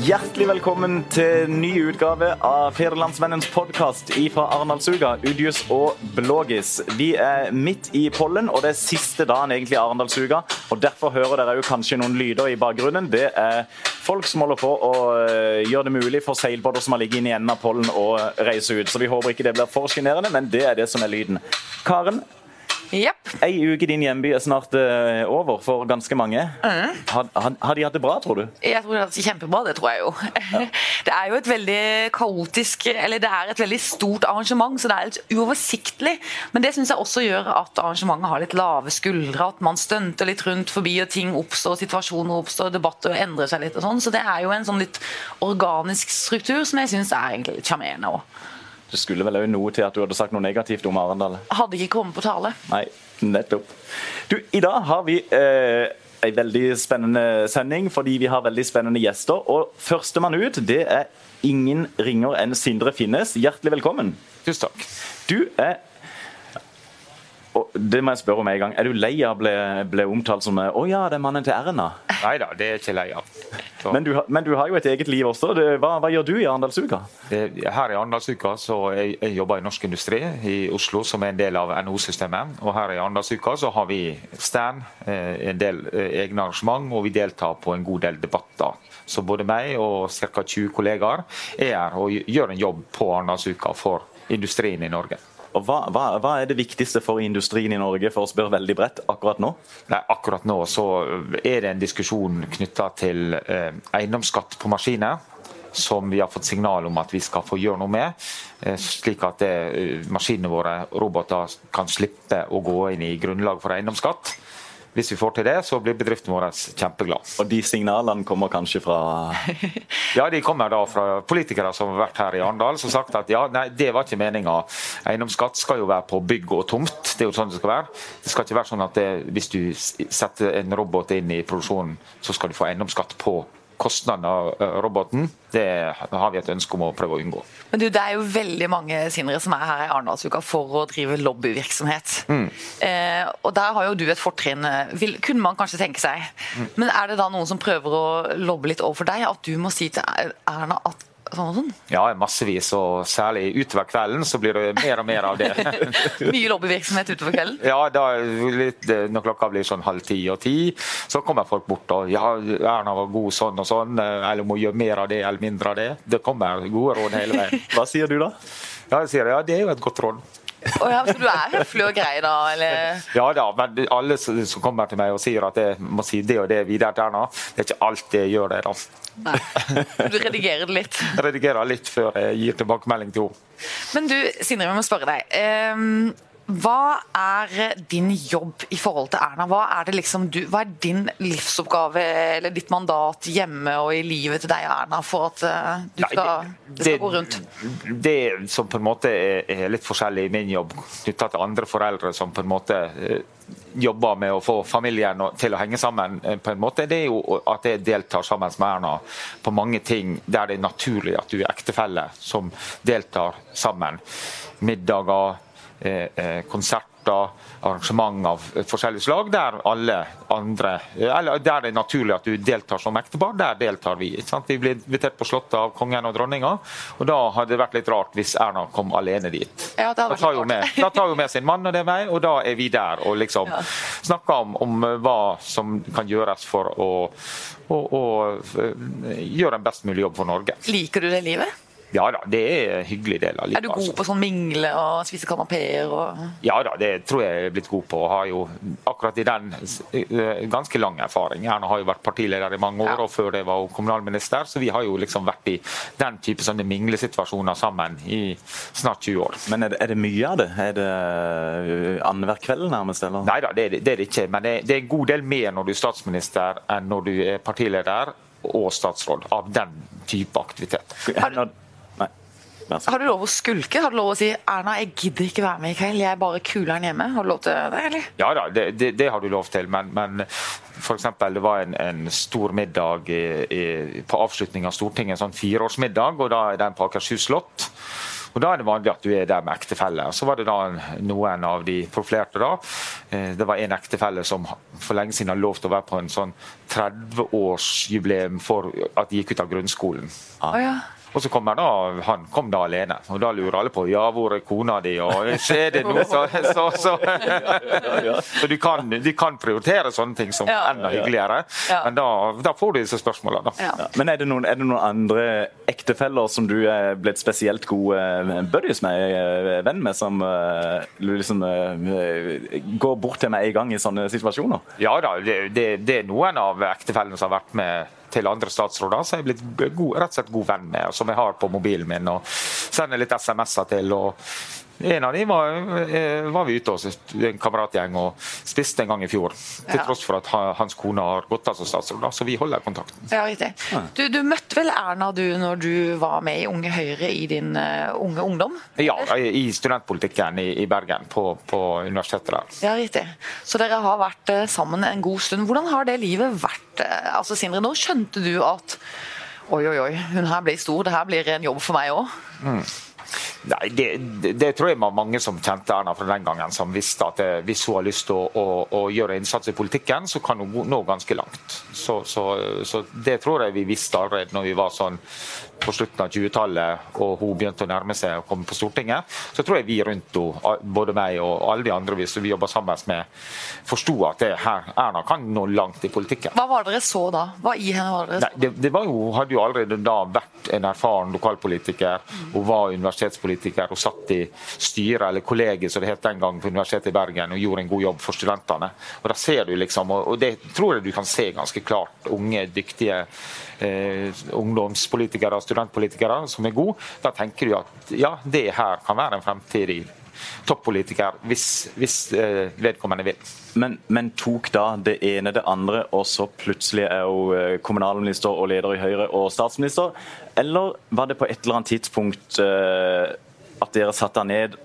Hjertelig velkommen til ny utgave av Federlandsvennens podkast fra Arendalsuka, Udius og Blågis. Vi er midt i pollen, og det er siste dagen egentlig i Arendalsuka. og Derfor hører dere jo kanskje noen lyder i bakgrunnen. Det er folk som holder på å eh, gjøre det mulig for seilbåter som har ligget inne i enden av pollen, å reise ut. Så vi håper ikke det blir for sjenerende, men det er det som er lyden. Karen, Yep. Ei uke i din hjemby er snart uh, over for ganske mange. Mm. Har, har, har, de hatt det bra, tror du? Jeg tror de har hatt det kjempebra, det tror jeg jo. Ja. Det er jo et veldig kaotisk Eller det er et veldig stort arrangement, så det er litt uoversiktlig. Men det syns jeg også gjør at arrangementet har litt lave skuldre. At man stunter litt rundt forbi, og ting oppstår, situasjoner oppstår, debatter endrer seg litt og sånn. Så det er jo en sånn litt organisk struktur som jeg syns er egentlig litt sjarmerende òg. Det skulle vel òg noe til at du hadde sagt noe negativt om Arendal? Hadde ikke kommet på tale. Nei, nettopp. Du, I dag har vi eh, en veldig spennende sending fordi vi har veldig spennende gjester. Og Førstemann ut det er ingen ringer enn Sindre Finnes. Hjertelig velkommen. Tusen takk. Du er og det må jeg spørre om en gang. Er du lei av å bli, bli omtalt som 'Å ja, det er mannen til Erna'? Nei da, det er jeg ikke lei av. Men du, men du, har jo et eget liv også. Det, hva, hva, gjør du i Arendalsuka? Her i Arendalsuka så jeg, jeg jobber i Norsk Industri i Oslo, som er en del av NHO-systemet. Og her i Arendalsuka så har vi stand, en del egne arrangement, og vi deltar på en god del debatter. Så både meg og ca. 20 kollegaer er her og gjør en jobb på Arendalsuka for industrien i Norge. Og hva, hva, hva, er det viktigste for industrien i Norge, for å spørre veldig bredt, akkurat nå? Nei, akkurat nå så er det en diskusjon knytta til eh, eiendomsskatt på maskiner. Som vi har fått signal om at vi skal få gjøre noe med. Eh, slik at eh, maskinene våre, roboter, kan slippe å gå inn i grunnlag for eiendomsskatt. Hvis vi får til det, så blir bedriften vår kjempeglad. Og de signalene kommer kanskje fra Ja, de kommer da fra politikere som har vært her i Arendal som har sagt at ja, nei, det var ikke meninga. Eiendomsskatt skal jo være på bygg og tomt. Det er jo sånn det skal være. Det skal ikke være sånn at det, hvis du setter en robot inn i produksjonen, så skal du få eiendomsskatt på kostnaden av roboten, det har vi et ønske om å prøve å unngå. Men du, Det er jo veldig mange sinnere som er her i Arendalsuka for å drive lobbyvirksomhet. Mm. Eh, og Der har jo du et fortrinn, kunne man kanskje tenke seg. Mm. Men er det da noen som prøver å lobbe litt overfor deg? At du må si til Erna at sånn og sånn? Ja, massevis. Og særlig utover kvelden så blir det mer og mer av det. Mye lobbyvirksomhet utover kvelden? Ja, da, litt, når klokka blir sånn halv ti og ti, så kommer folk bort og ja, Erna var god sånn og sånn, eller må gjøre mer av det eller mindre av det. Det kommer gode råd hele veien. Hva sier du da? Ja, jeg sier ja, det er jo et godt råd. Oh, ja, så du er høflig og grei, da? Eller? Ja da, men alle som kommer til meg og sier at jeg må si det og det videre til Erna, det er ikke alltid jeg gjør det. da. Nei. Du redigerer det litt? Jeg redigerer litt før jeg gir tilbakemelding til henne. Men du, Sindre, vi må spørre deg. Um, hva er din jobb i forhold til Erna? Hva er, liksom du, hva er, din livsoppgave eller ditt mandat hjemme og i livet til deg og Erna for at uh, du skal, Nei, det, det, skal gå rundt? Det som på en måte er litt forskjellig i min jobb knytta til andre foreldre som på en måte jobber med å få familien til å henge sammen, på en måte, det er jo at jeg deltar sammen med Erna på mange ting der det er naturlig at du er ektefelle som deltar sammen. Middager konserter, arrangement av forskjellige slag, der alle andre eller der det er naturlig at du deltar som ektepar, der deltar vi. Vi blir invitert på Slottet av kongen og dronninga, og da hadde det vært litt rart hvis Erna kom alene dit. Ja, da, tar hun med, med sin mann, og det er meg, og da er vi der og liksom ja. snakker om, om, hva som kan gjøres for å, å, å gjøre en best mulig jobb for Norge. Liker du det livet? Ja da, det er en hyggelig del av livet. Er du god på sånn mingle og spise kanapeer? Og... Ja da, det tror jeg jeg er blitt god på. Har jo akkurat i den ganske lang erfaring. Erna har jo vært partileder i mange år, ja. og før det var hun kommunalminister. Så vi har jo liksom vært i den type sånne minglesituasjoner sammen i snart 20 år. Men er det, er det mye av det? Er det annenhver kveld nærmest? eller? Nei da, det, det, er det ikke. Men det, det er en god del mer når du er statsminister enn når du er partileder og statsråd av den type aktivitet. Har, har du lov å skulke? Har du lov å si 'Erna, jeg gidder ikke være med i kveld, jeg er bare kuler'n hjemme'? Har du lov til det, eller? Ja da, det, det, det har du lov til, men, men f.eks. det var en, en, stor middag i, i, på avslutning av Stortinget, en sånn fireårsmiddag, og da er den på Akershus slott. Og Da er det vanlig at du er der med ektefelle. Så var det da noen av de profilerte da. Eh, det var en ektefelle som for lenge siden hadde lov til å være på en sånn 30-årsjubileum for at de gikk ut av grunnskolen. Ah. Oh, ja. Og så kommer da, Han kom da alene, og da lurer alle på ja, hvor er kona di, og skjer det noe? Så, så, så. så du, kan, du, kan, prioritere sånne ting som ja. enda hyggeligere, men da, da, får du disse spørsmålene. Ja. Men er det, noen, er det, noen, andre ektefeller som du er blitt spesielt god eh, buddies med, eh, venn med, som uh, liksom går bort til meg en gang i sånne situasjoner? Ja da, det, det, det er noen av ektefellene som har vært med til andre statsråder som jeg er blitt god, rett og slett god venn med, og som jeg har på mobilen min. og Sender litt SMS-er til. og en av dem var, eh, var, vi ute hos en kameratgjeng og spiste en gang i fjor. Til ja. tross for at hans kone har gått av som statsråd. Så vi holder kontakten. Ja, riktig. Du, du, møtte vel Erna du når du var med i Unge Høyre i din uh, unge ungdom? Ja, i studentpolitikken i, i Bergen, på, på, universitetet der. Ja, riktig. Så dere har vært uh, sammen en god stund. Hvordan har det livet vært? Uh, altså, Sindre, nå skjønte du at oi, oi, oi, hun her blir stor, det her blir en jobb for meg òg? Mm. Nei, det, det, tror jeg var mange som kjente Erna fra den gangen, som visste at det, hvis hun har lyst til å, å, å, gjøre innsats i politikken, så kan hun nå ganske langt. Så, så, så det tror jeg vi visste allerede når vi var sånn på slutten av 20-tallet og hun begynte å nærme seg å komme på Stortinget, så tror jeg vi rundt henne, både meg og alle de andre vi, vi jobber sammen med, forsto at det her, Erna kan nå langt i politikken. Hva var det dere så da? Hva i henne var det dere så? Nei, det, det var jo, hadde jo allerede da vært en erfaren lokalpolitiker. Hun var universitetspolitiker og satt i styret, eller kollegiet som det het den gang på Universitetet i Bergen, og gjorde en god jobb for studentene. Og da ser du liksom, og det tror jeg du kan se ganske klart, unge, dyktige eh, ungdomspolitikere og studentpolitikere som er gode, da tenker du at ja, det her kan være en fremtidig toppolitiker hvis, hvis eh, vedkommende vil. Men, men, tok da det ene det andre, og så plutselig er hun eh, kommunalminister og leder i Høyre og statsminister? Eller var det på et eller annet tidspunkt eh, at dere satte henne ned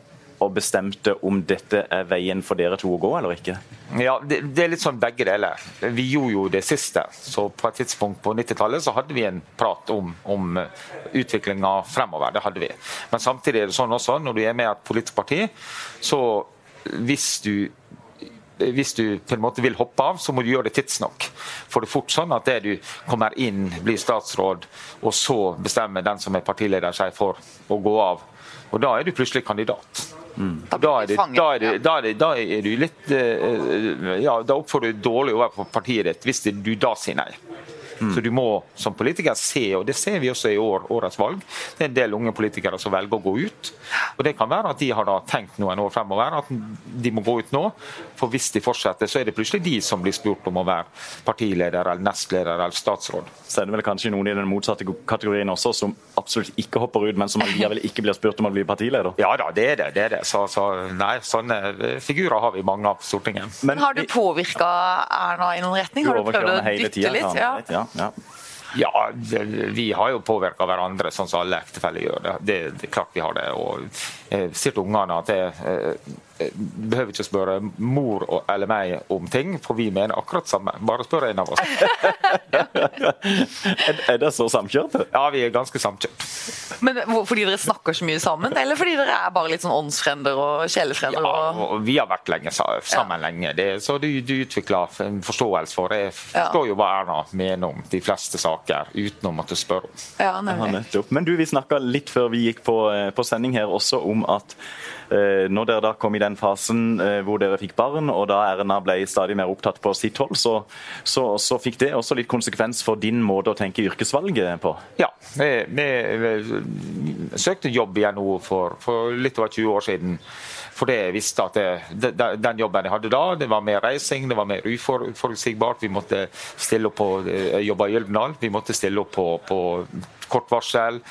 og bestemte om dette er veien for dere to å gå, eller ikke? Ja, det, det er litt sånn begge deler. Vi gjorde jo det siste. Så på et tidspunkt på 90-tallet så hadde vi en prat om, om utviklinga fremover. Det hadde vi. Men samtidig er det sånn også, når du er med i et politisk parti, så hvis du hvis du på en måte vil hoppe av, så må du gjøre det tidsnok. For det er fort sånn at det du kommer inn, blir statsråd, og så bestemmer den som er partileder seg for å gå av. Og da er du plutselig kandidat. Mm. Da, er det, da, er det, da, er det, da, er du litt eh, Ja, da oppfører du dårlig over på partiet ditt hvis du da sier nei. Mm. Så du må som politiker se, og det ser vi også i år, årets valg, det er en del unge politikere som velger å gå ut. Og Det kan være at de har da tenkt noen år fremover at de må gå ut nå. For hvis de fortsetter, så er det plutselig de som blir spurt om å være partileder eller nestleder eller statsråd. Så er det vel kanskje noen i den motsatte kategorien også som absolutt ikke hopper ut, men som allikevel ikke blir spurt om å bli partileder? Ja da, det er det. det, er det. Så, så, nei, sånne figurer har vi mange av på Stortinget. Men, har du påvirka Erna i noen retning? Har du prøvd å dytte litt? Ja. ja. Ja. Ja, vi har jo påvirka hverandre, sånn som alle ektefeller gjør. Det, det, det, klart vi har det. Og sier til ungene at jeg, jeg, jeg behøver ikke spørre mor eller meg om ting, for vi mener akkurat samme. Bare spør en av oss. er det så samkjørte? Ja, vi er ganske samkjørt. Men Fordi dere snakker så mye sammen, eller fordi dere er bare litt sånn åndsfrender og sjelefrender? Ja, vi har vært lenge sammen ja. lenge, det, så du, du, utvikler en forståelse for det. Jeg forstår jo hva Erna mener om de fleste saker, uten å måtte spørre om. Ja, Men du, vi snakka litt før vi gikk på, eh, på sending her også om at eh, når dere da kom i den fasen eh, hvor dere fikk barn, og da Erna ble stadig mer opptatt på sitt hold, så, så, så fikk det også litt konsekvens for din måte å tenke yrkesvalget på? Ja, vi, vi, søkte jobb i NHO for, for litt over 20 år siden. For det jeg visste at det, den jobben jeg hadde da, det var mer reising, det var mer uforutsigbart. Vi måtte stille opp på Jeg jobba i Gyldendal. Vi måtte stille opp på, på kort varsel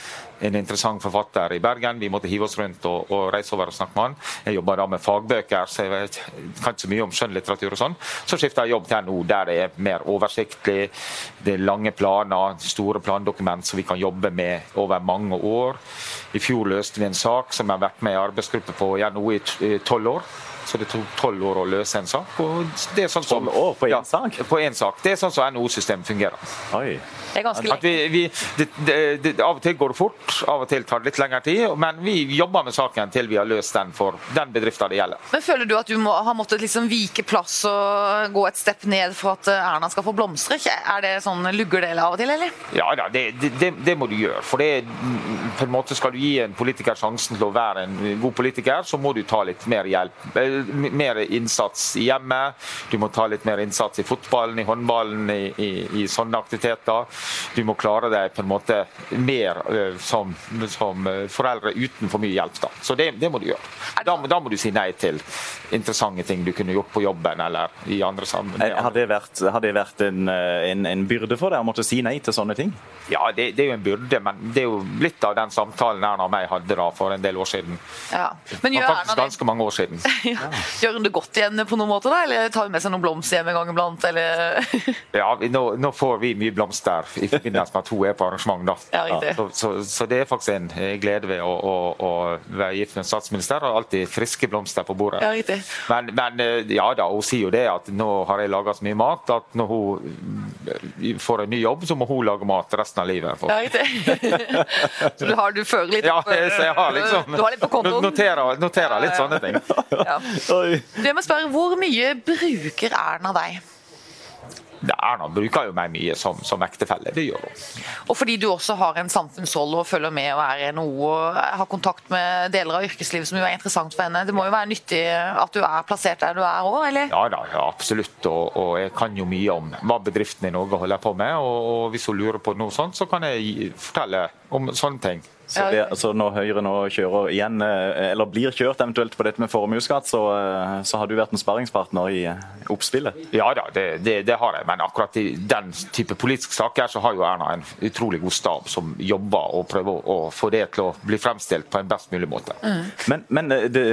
en interessant forfatter i Bergen. Vi måtte hive oss rundt og, og reise over og snakke med han. Jeg jobber da med fagbøker, så jeg vet, kan ikke så mye om skjønnlitteratur og sånn. Så skifter jeg jobb til NO, der det er mer oversiktlig. Det er lange planer, store plandokument som vi kan jobbe med over mange år. I fjor løste vi en sak som jeg har vært med i arbeidsgruppe på i NO i tolv år. Så det tok tolv år å løse en sak. og det er sånn som, 12 år på én ja, sak? På én sak. Det er sånn som NHO-systemet fungerer. Oi. Det er ganske At vi, vi, det, det, det, av og til går det fort, av og til tar det litt lengre tid. Men vi jobber med saken til vi har løst den for den bedriften det gjelder. Men Føler du at du må, har måttet liksom vike plass og gå et stepp ned for at eh, Erna skal få blomstre? Er det sånn lugger det av og til, eller? Ja da, det, det, det må du gjøre. For det, på en måte skal du gi en politiker sjansen til å være en god politiker, så må du ta litt mer hjelp. Eh, Mer innsats i hjemmet. Du må ta litt mer innsats i fotballen, i håndballen, i, i, i sånne aktiviteter. Du må klare deg på en måte mer eh, som, som eh, foreldre uten for mye hjelp. Da. Så det, det må du gjøre. Da, da må du si nei til interessante ting du kunne gjort på jobben eller i andre Eh, sammenhenger. Har det vært, har det vært en, eh, en, en byrde for deg å måtte si nei til sånne ting? Ja, det, det er jo en byrde, men det er jo litt av den samtalen Erna og meg hadde da for en del år siden. Ja. Men gjør Erna faktisk det? ganske mange år siden. Ja. Gjør hun det godt igjen på noen måte, da? Eller tar hun med seg noen blomster hjem en gang iblant? Eller? Ja, nå, nå får vi mye blomster i forbindelse med at hun er på arrangement. da. Ja. Så, så, så det er faktisk en eh, glede ved å, å, å være gift med en statsminister. Og alltid friske blomster på bordet. Ja. Men, men eh, ja da, hun sier jo det at nå har jeg laga så mye mat at når hun eh, får en ny jobb, så må hun lage mat resten av livet. For. Ja, riktig. Så du, har, du fører litt Ja, opp, så jeg har liksom Du har litt på kontoen? Noterer, noterer litt sånne ting. Ja. Du, Jeg må spørre, Hvor mye bruker Erna deg? Erna bruker jo meg mye som, som ektefelle. Det gjør hun. Og fordi du også har en samfunnsrolle og følger med og er NHO og har kontakt med deler av yrkeslivet som jo er interessant for henne. Det må jo være nyttig at du er plassert der du er òg, eller? Ja da, ja, absolutt. Og, og jeg kan jo mye om hva bedriften i Norge holder på med. Og, og hvis hun lurer på noe sånt, så kan jeg fortelle om sånne ting. Så det, altså når Høyre nå kjører igjen, eh, eller blir kjørt eventuelt på dette med formuesskatt, så, eh, så har du vært en sparringspartner i oppspillet? Ja da, det, det, det har jeg. Men akkurat i den type politiske saker så har jo Erna en utrolig god stab som jobber og prøver å, få det til å bli fremstilt på en best mulig måte. Men, men eh, det,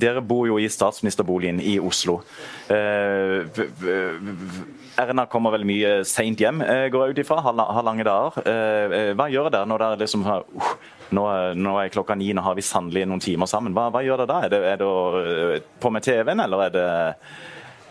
dere bor jo i statsministerboligen i Oslo. Eh, Erna kommer vel mye seint hjem, eh, går jeg ut ifra. Har, lange dager. Eh, eh, hva gjør dere når dere liksom har uh, nå, er- nå er klokka ni, nå har vi sannelig noen timer sammen. Hva, hva gjør dere da? Er det, er det å, eh, på med TV-en, eller er det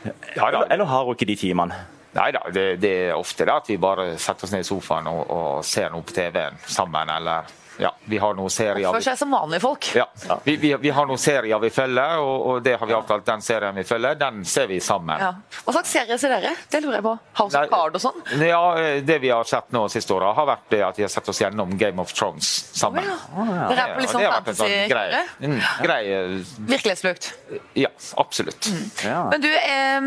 Ja, eller, eller har hun ikke de timene? Nei da, det, det er ofte det at vi bare setter oss ned i sofaen og, og ser noe på TV-en sammen, eller ja, vi har noen serier. Oppfør seg som vanlige folk. Ja, vi, vi, vi har noen serier vi følger, og, og det har vi avtalt. Den serien vi følger, den ser vi sammen. Ja. Hva slags serie ser dere? Det lurer jeg på. House Nei. of Card og sånn? Ja, Det vi har sett nå siste året, har vært det at vi har sett oss gjennom Game of Thrones sammen. Oh, ja. Dere er på litt sånn sånn grei, fantasy-kjøre? mm, grei eh, Virkelighetsflukt. Ja, absolutt. Ja. Men du, eh,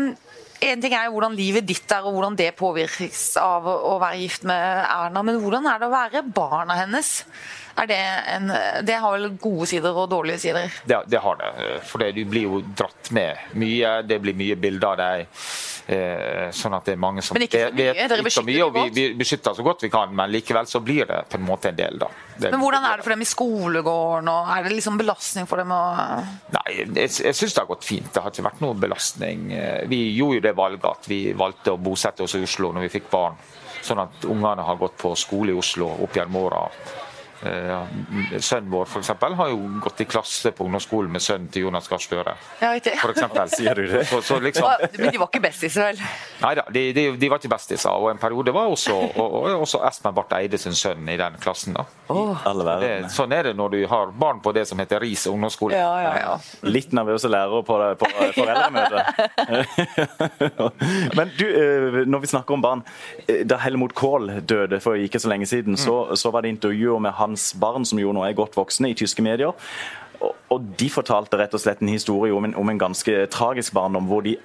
en ting er jo hvordan livet ditt er, og hvordan det påvirkes av å være gift med Erna, men hvordan er det å være barna hennes? Det, en, det har vel gode sider og dårlige sider? Det, det har det. For det, du blir jo dratt med mye. Det blir mye bilder av deg. Eh, sånn at det er mange som Men ikke så mye, vet dere beskytter mye, og vi, vi beskytter så godt vi kan, men likevel så blir det på en måte en del, da. Det, Men hvordan er det for dem i skolegården? og Er det liksom belastning for dem? Og... Nei, jeg, jeg syns det har gått fint. Det har ikke vært noen belastning. Eh, Vi gjorde jo det valget at vi valgte å bosette oss i Oslo når vi fikk barn. Sånn at ungene har gått på skole i Oslo opp gjennom åra. Eh, Sønnen vår for eksempel, har jo gått i klasse på ungdomsskolen med sønnen til Jonas Gahr Støre. Ja. For eksempel. Sier du det? Så, så liksom, Men de var ikke bestiser, vel? Nei da, de, de, de var ikke bestiser. Og en periode var også, og, og også Espen Barth Eide sin sønn i den klassen. da. Oh. Det, sånn er det når du har barn på det som heter RIS ungdomsskole. Ja, ja, ja. Litt nervøse lærere på, på foreldremøtet. Men du, eh, når vi snakker om barn. eh, Da Helmut Kohl døde for ikke så lenge siden, så, så var det intervjuer med hans barn, som jo nå er godt voksne, i tyske medier. Og, de fortalte rett og slett en historie om en, om en ganske tragisk barndom, hvor de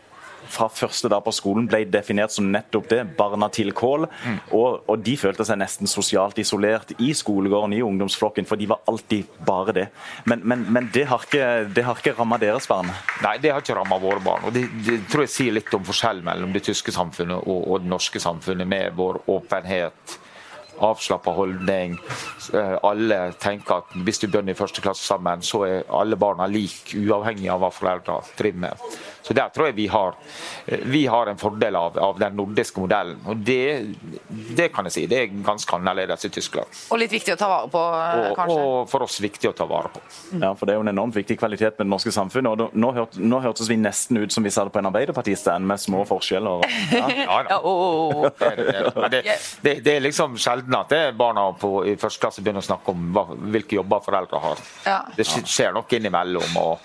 fra første dag på skolen ble definert som nettopp det, barna til Kohl. Og, og de følte seg nesten sosialt isolert i skolegården, i ungdomsflokken, for de var alltid bare det. Men, men, men det har ikke, det har ikke ramma deres barn. Nei, det har ikke ramma våre barn. og det, det tror jeg sier litt om forskjellen mellom det tyske samfunnet og, og det norske samfunnet, med vår åpenhet, avslappa holdning. Eh, Alle tenker at hvis du begynner i første klasse sammen, så er alle barna like, uavhengig av hva foreldra driver med. Så Der tror jeg vi har, vi har en fordel av, av, den nordiske modellen. Og det, det, kan jeg si, det er ganske annerledes i Tyskland. Og litt viktig å ta vare på, og, kanskje? Og for oss viktig å ta vare på. Ja, for Det er jo en enormt viktig kvalitet med det norske samfunnet. og Nå, hørt, nå hørtes vi nesten ut som vi sa det på en Arbeiderparti-stand, med små forskjeller. Ja, ja, ja. Det, det, det, er liksom sjelden at det er barna på, i første klasse begynner å snakke om hva, hvilke jobber foreldre har. Det skjer nok innimellom. og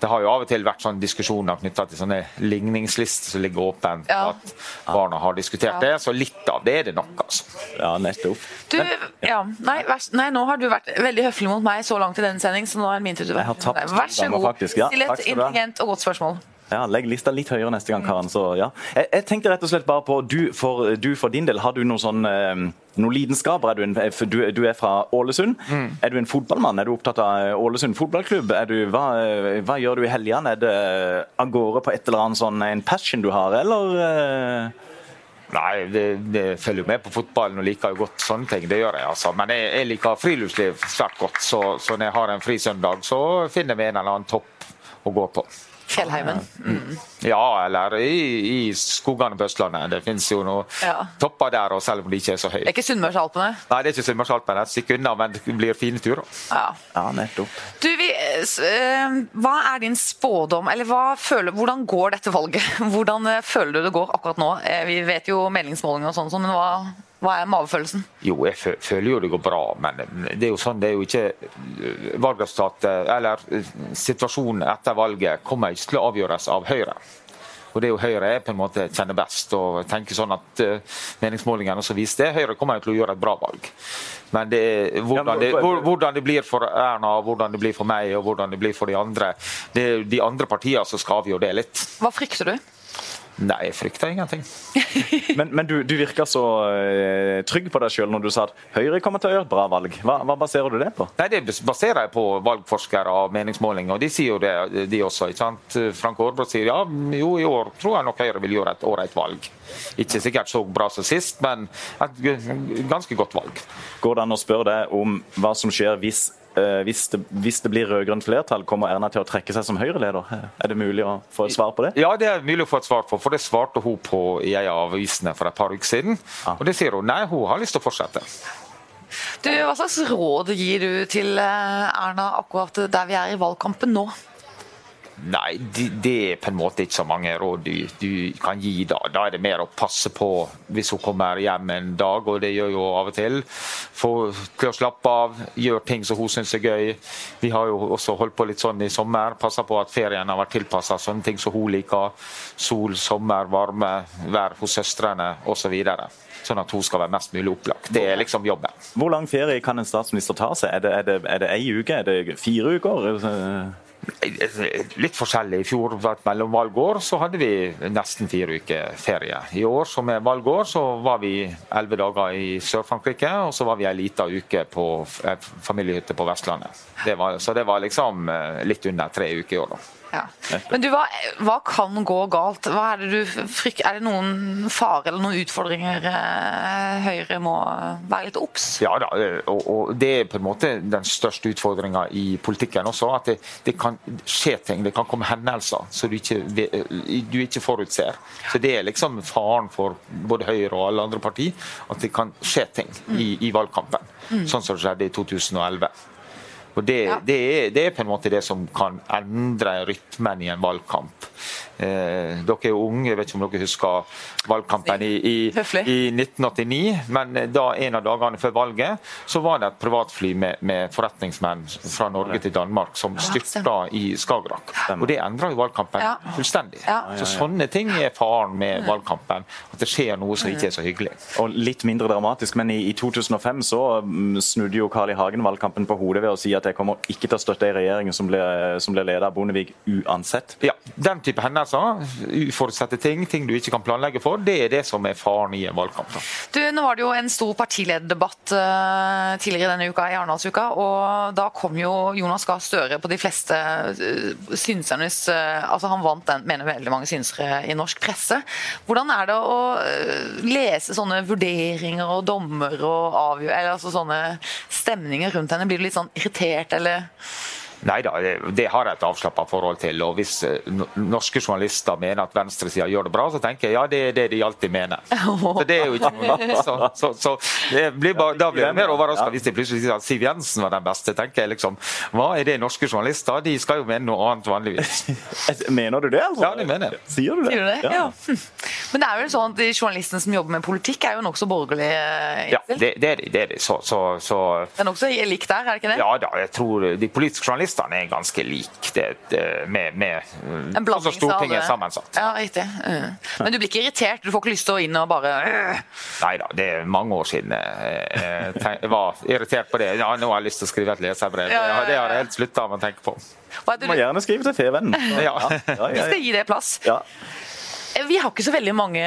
Det har jo av og til vært sånn diskusjoner knytta i sånne ligningslister som ligger åpent. At barna har diskutert det. Så litt av det er det nok, altså. Ja, nettopp. Du, ja, nei, nei, nå har du vært veldig høflig mot meg så langt i denne sending, så nå er det min tur til å være Vær så god. Still et intelligent og godt spørsmål. Ja, Legg lista litt høyere neste gang, Karen. Så, ja. jeg, jeg, tenkte rett og slett bare på du for, du for din del, har du noen sånn eh, noen lidenskaper? Er du, en, du, du, er fra Ålesund. Mm. Er du en fotballmann? Er du opptatt av Ålesund fotballklubb? Du, hva, hva, gjør du i helgene? Er det av gårde på et eller annet sånn en passion du har, eller? Eh? Nei, det, det følger jo med på fotballen og liker jo godt sånne ting. Det gjør jeg, altså. Men jeg, jeg liker friluftsliv svært godt. Så, så når jeg har en fri søndag, så finner vi en eller annen topp å gå på. Fjellheimen. Mm. Ja, eller i, i, skogene på Østlandet. Det finnes jo noen ja. topper der, og selv om de ikke er så høye. Det er ikke Sunnmørsalpene? Nei, det er ikke Sunnmørsalpene. Et stykke unna, men det blir fine turer. Ja, ja nettopp. Du, vi, uh, hva er din spådom, eller føler, hvordan går dette valget? Hvordan uh, føler du det går akkurat nå? Uh, vi vet jo meldingsmålinger og sånn, men hva hva er magefølelsen? Jo, jeg føler jo det går bra, men det er jo sånn, det er jo ikke eh, valgresultatet eller eh, situasjonen etter valget kommer ikke til å avgjøres av Høyre. Og det er jo Høyre jeg på en måte kjenner best. og tenker sånn at uh, Meningsmålingene også viser det. Høyre kommer til å gjøre et bra valg. Men det, hvordan, det, hvordan, det, blir for Erna, hvordan det blir for meg og hvordan det blir for de andre, det er de andre partiene som skal avgjøre det litt. Hva frykter du? Nei, jeg frykter ingenting. men, men du, du, virker så uh, trygg på deg sjøl når du sa at Høyre kommer til å gjøre et bra valg. Hva, hva, baserer du det på? Nei, Det baserer jeg på valgforskere og meningsmålinger, og de sier jo det, de også. ikke sant? Frank Aarbrot sier ja, jo i år tror jeg nok Høyre vil gjøre et ålreit valg. Ikke sikkert så bra som sist, men et ganske godt valg. Går det an å spørre deg om hva som skjer hvis Eh, hvis det, hvis det, blir rød-grønt flertall, kommer Erna til å trekke seg som Høyre-leder? Er det mulig å få et svar på det? Ja, det er mulig å få et svar på, for det svarte hun på i en av avisene for et par uker siden. Og det sier hun nei, hun har lyst til å fortsette. Du, Hva slags råd gir du til eh, Erna akkurat der vi er i valgkampen nå? Nei, det er på en måte ikke så mange råd du, du, kan gi da. Da er det mer å passe på hvis hun kommer hjem en dag, og det gjør jo av og til. Få til å slappe av, gjøre ting som hun syns er gøy. Vi har jo også holdt på litt sånn i sommer. Passa på at ferien har vært tilpassa sånne ting som hun liker. Sol, sommer, varme, vær hos søstrene osv. Så sånn at hun skal være mest mulig opplagt. Det er liksom jobben. Hvor lang ferie kan en statsminister ta seg? Er det, er det, er det ei uke? Er det fire uker? Litt forskjellig. I fjor var det mellom valgår, så hadde vi nesten fire uker ferie. I år som er valgår, så var vi elleve dager i Sør-Frankrike, og så var vi ei lita uke på familiehytte på Vestlandet. Det var, så det var liksom eh, litt under tre uker i år, da. Ja. Men du, hva, hva, kan gå galt? Er det, frykt, er, det noen fare eller noen utfordringer eh, Høyre må være litt obs? Ja da, og, og, det er på en måte den største utfordringa i politikken også. At det, det, kan skje ting, det kan komme hendelser som du ikke, du ikke forutser. Så det er liksom faren for både Høyre og alle andre partier, at det kan skje ting i, i valgkampen. Mm. Sånn som det skjedde i 2011. Og det, ja. det, er, det, er, på en måte det som kan endre rytmen i en valgkamp. Eh, dere er jo unge, jeg vet ikke om dere husker valgkampen i, i, i, 1989. Men da en av dagene før valget så var det et privatfly med, med forretningsmenn fra Norge til Danmark som styrta i Skagerrak. Og det endra jo valgkampen ja. fullstendig. Ja. Så sånne ting er faren med valgkampen. At det skjer noe som ikke er så hyggelig. Og litt mindre dramatisk, men i, i 2005 så mm, snudde jo Carl I. Hagen valgkampen på hodet ved å si at jeg kommer ikke til å støtte ei regjering som ble, som ledet av Bondevik uansett. Ja, den type hendelser, uforutsette ting, ting du ikke kan planlegge for, det er det som er faren i en valgkamp. Da. Du, Nå var det jo en stor partilederdebatt uh, tidligere denne uka, i Arendalsuka, og da kom jo Jonas Gahr Støre på de fleste uh, synsernes uh, altså Han vant den, mener veldig mange synsere i norsk presse. Hvordan er det å lese sånne vurderinger og dommer og avgjør, eller altså sånne stemninger rundt henne? Blir du litt sånn irritert, eller? Nei da, det, det har jeg et avslappa forhold til. og Hvis eh, norske journalister mener at venstresida gjør det bra, så tenker jeg ja, det er det de alltid mener. Så det er jo ikke noe så, så, så det blir bare, Da blir jeg mer overraska hvis de plutselig sier at Siv Jensen var den beste. tenker jeg liksom, Hva er det norske journalister? De skal jo mene noe annet vanligvis. Mener du det? altså? Ja, det mener jeg. Sier du det? Sier du det? Ja. ja. Men det er jo sånn at de journalistene som jobber med politikk, er jo nokså borgerlig eh, Ja, det, det er de. Det er de. Så, så, så Det er nokså likt der, er det ikke det? Ja da, jeg tror de politiske journalistene er ganske lik det, det, med, med En blanding altså Stortinget er sammensatt. Ja, riktig. Mm. Men du blir ikke irritert? Du får ikke lyst til å inn og bare øh. Nei da, det er mange år siden jeg, jeg, tenk- jeg var irritert på det. Ja, nå har jeg lyst til å skrive et leserbrev. Ja, ja, ja, Det har jeg helt slutta med å tenke på. Du må gjerne skrive til Fevennen. Ja. Ja, ja, Vi ja, skal gi det plass. ja. Eh, Vi har ikke så veldig mange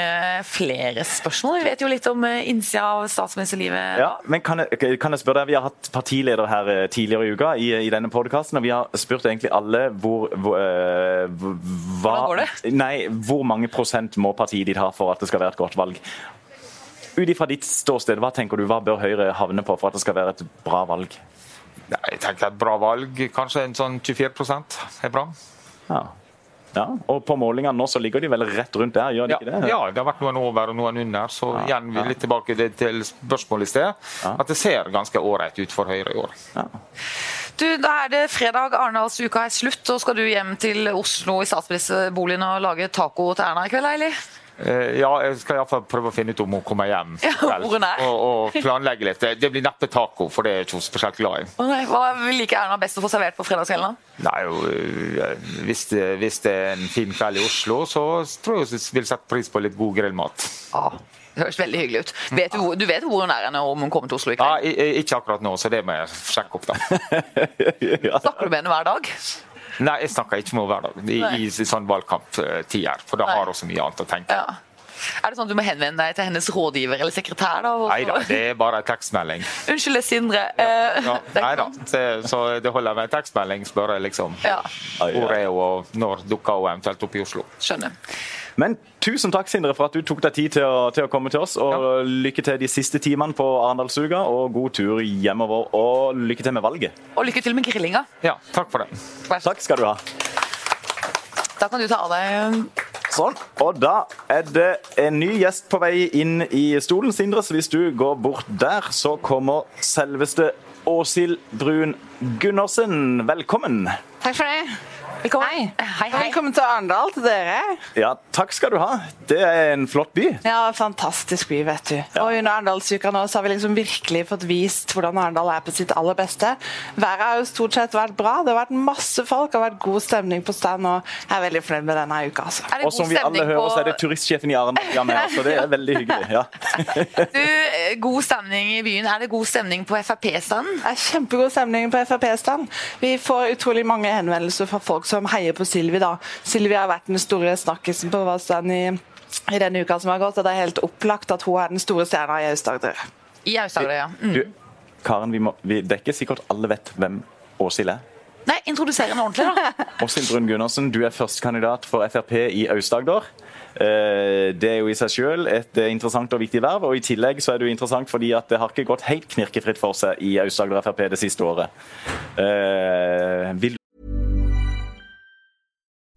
flere spørsmål. Vi vet jo litt om eh, innsida av statsministerlivet. Ja, men kan jeg, kan jeg spørre deg, Vi har hatt partileder her eh, tidligere i uka i, i denne podkasten, og vi har spurt egentlig alle hvor, hvor, eh, hva, Hvordan går det? Nei, hvor mange prosent må partiet ditt ha for at det skal være et godt valg? Ut ifra ditt ståsted, hva tenker du, hva bør Høyre havne på for at det skal være et bra valg? Nei, Jeg tenker et bra valg, kanskje en sånn 24% er bra. Ja. Ja. Og på målingene nå så ligger de vel rett rundt der, gjør de Ja, ikke det? ja, det har vært noen over og noen under. Så igjen vi litt tilbake til- spørsmålet i sted. Ja. At det ser ganske ålreit ut for Høyre i år. Ja. Du, Da er det fredag, Arendalsuka er slutt, og skal du hjem til Oslo i statsministerboligen og lage taco til Erna i kveld, eller? Eh, Ja, jeg skal iallfall prøve å finne ut om hun kommer hjem. Ja, er. Og, og planlegge litt. Det- Det blir neppe taco, for det er ikke hun spesielt glad i. Nei, Hva liker Erna best å få servert på fredagskvelden? da? Nei, øh, hvis, det, hvis det er en fin kveld i Oslo, så tror jeg hun vil sette pris på litt god grillmat. Ah, det høres veldig hyggelig ut. Vet du, du vet hvor hun er henne, om hun kommer til Oslo i kveld? i- ikke akkurat nå, så det må jeg sjekke opp, da. ja. Snakker du med henne hver dag? Nei, jeg snakker ikke med henne hver dag i, i, i sånn valgkamptider, for da har hun så mye annet å tenke. Ja. Er det sånn at du må henvende deg til hennes rådgiver eller sekretær? da? Nei da, det er bare en tekstmelding. Unnskyld, Sindre. Ja. Ja, det nei da, så det holder med en tekstmelding. Spør jeg liksom Ja, hvor er hun, og når dukker hun eventuelt opp i Oslo. skjønner. Men tusen takk, Sindre, for at du tok deg tid til å, til å komme til oss. Og lykke til de siste timene på Arendalsuka, og god tur hjemover. Og lykke til med valget. Og lykke til med grillinga. Ja, takk for det. Takk skal du ha. Da kan du ta av deg Sånn. Og da er det en ny gjest på vei inn i stolen, Sindre. Så hvis du går bort der, så kommer selveste Åshild Brun Gundersen. Velkommen. Takk for det. Velkommen. Hei. Hei, hei. Velkommen til Arendal til dere. Ja, takk skal du ha. Det er en flott by. Ja, Fantastisk by, vet du. Og Under Arendalsuka nå så har vi liksom virkelig fått vist hvordan Arendal er på sitt aller beste. Været har jo stort sett vært bra. Det har vært masse folk, det har vært god stemning på stand. og Jeg er veldig fornøyd med denne uka. altså. Og som vi alle hører, hører, så er det på turistsjefen i Arendal med så det er veldig hyggelig. Ja. du, eh, God stemning i byen. Er det god stemning på Frp-standen? Kjempegod stemning på Frp-stand. Vi får utrolig mange henvendelser fra folk som heier på Silvi. da. Silvi har vært den store snakkisen på vår stand i, i denne uka som har gått, og det er helt opplagt at hun er den store stjerna i Aust-Agder. I Aust-Agder, ja. Mm. Du, Karen, vi må, vi, det er ikke sikkert alle vet hvem Åshild er. Nei, introduser henne ordentlig, da. Åshild Brun Gundersen, du er førstekandidat for Frp i Aust-Agder. Eh, Det er jo i seg selv et eh, interessant og viktig verv, og i tillegg så er det jo interessant fordi at det har ikke gått helt knirkefritt for seg i Aust-Agder Frp det siste året. Eh, Vil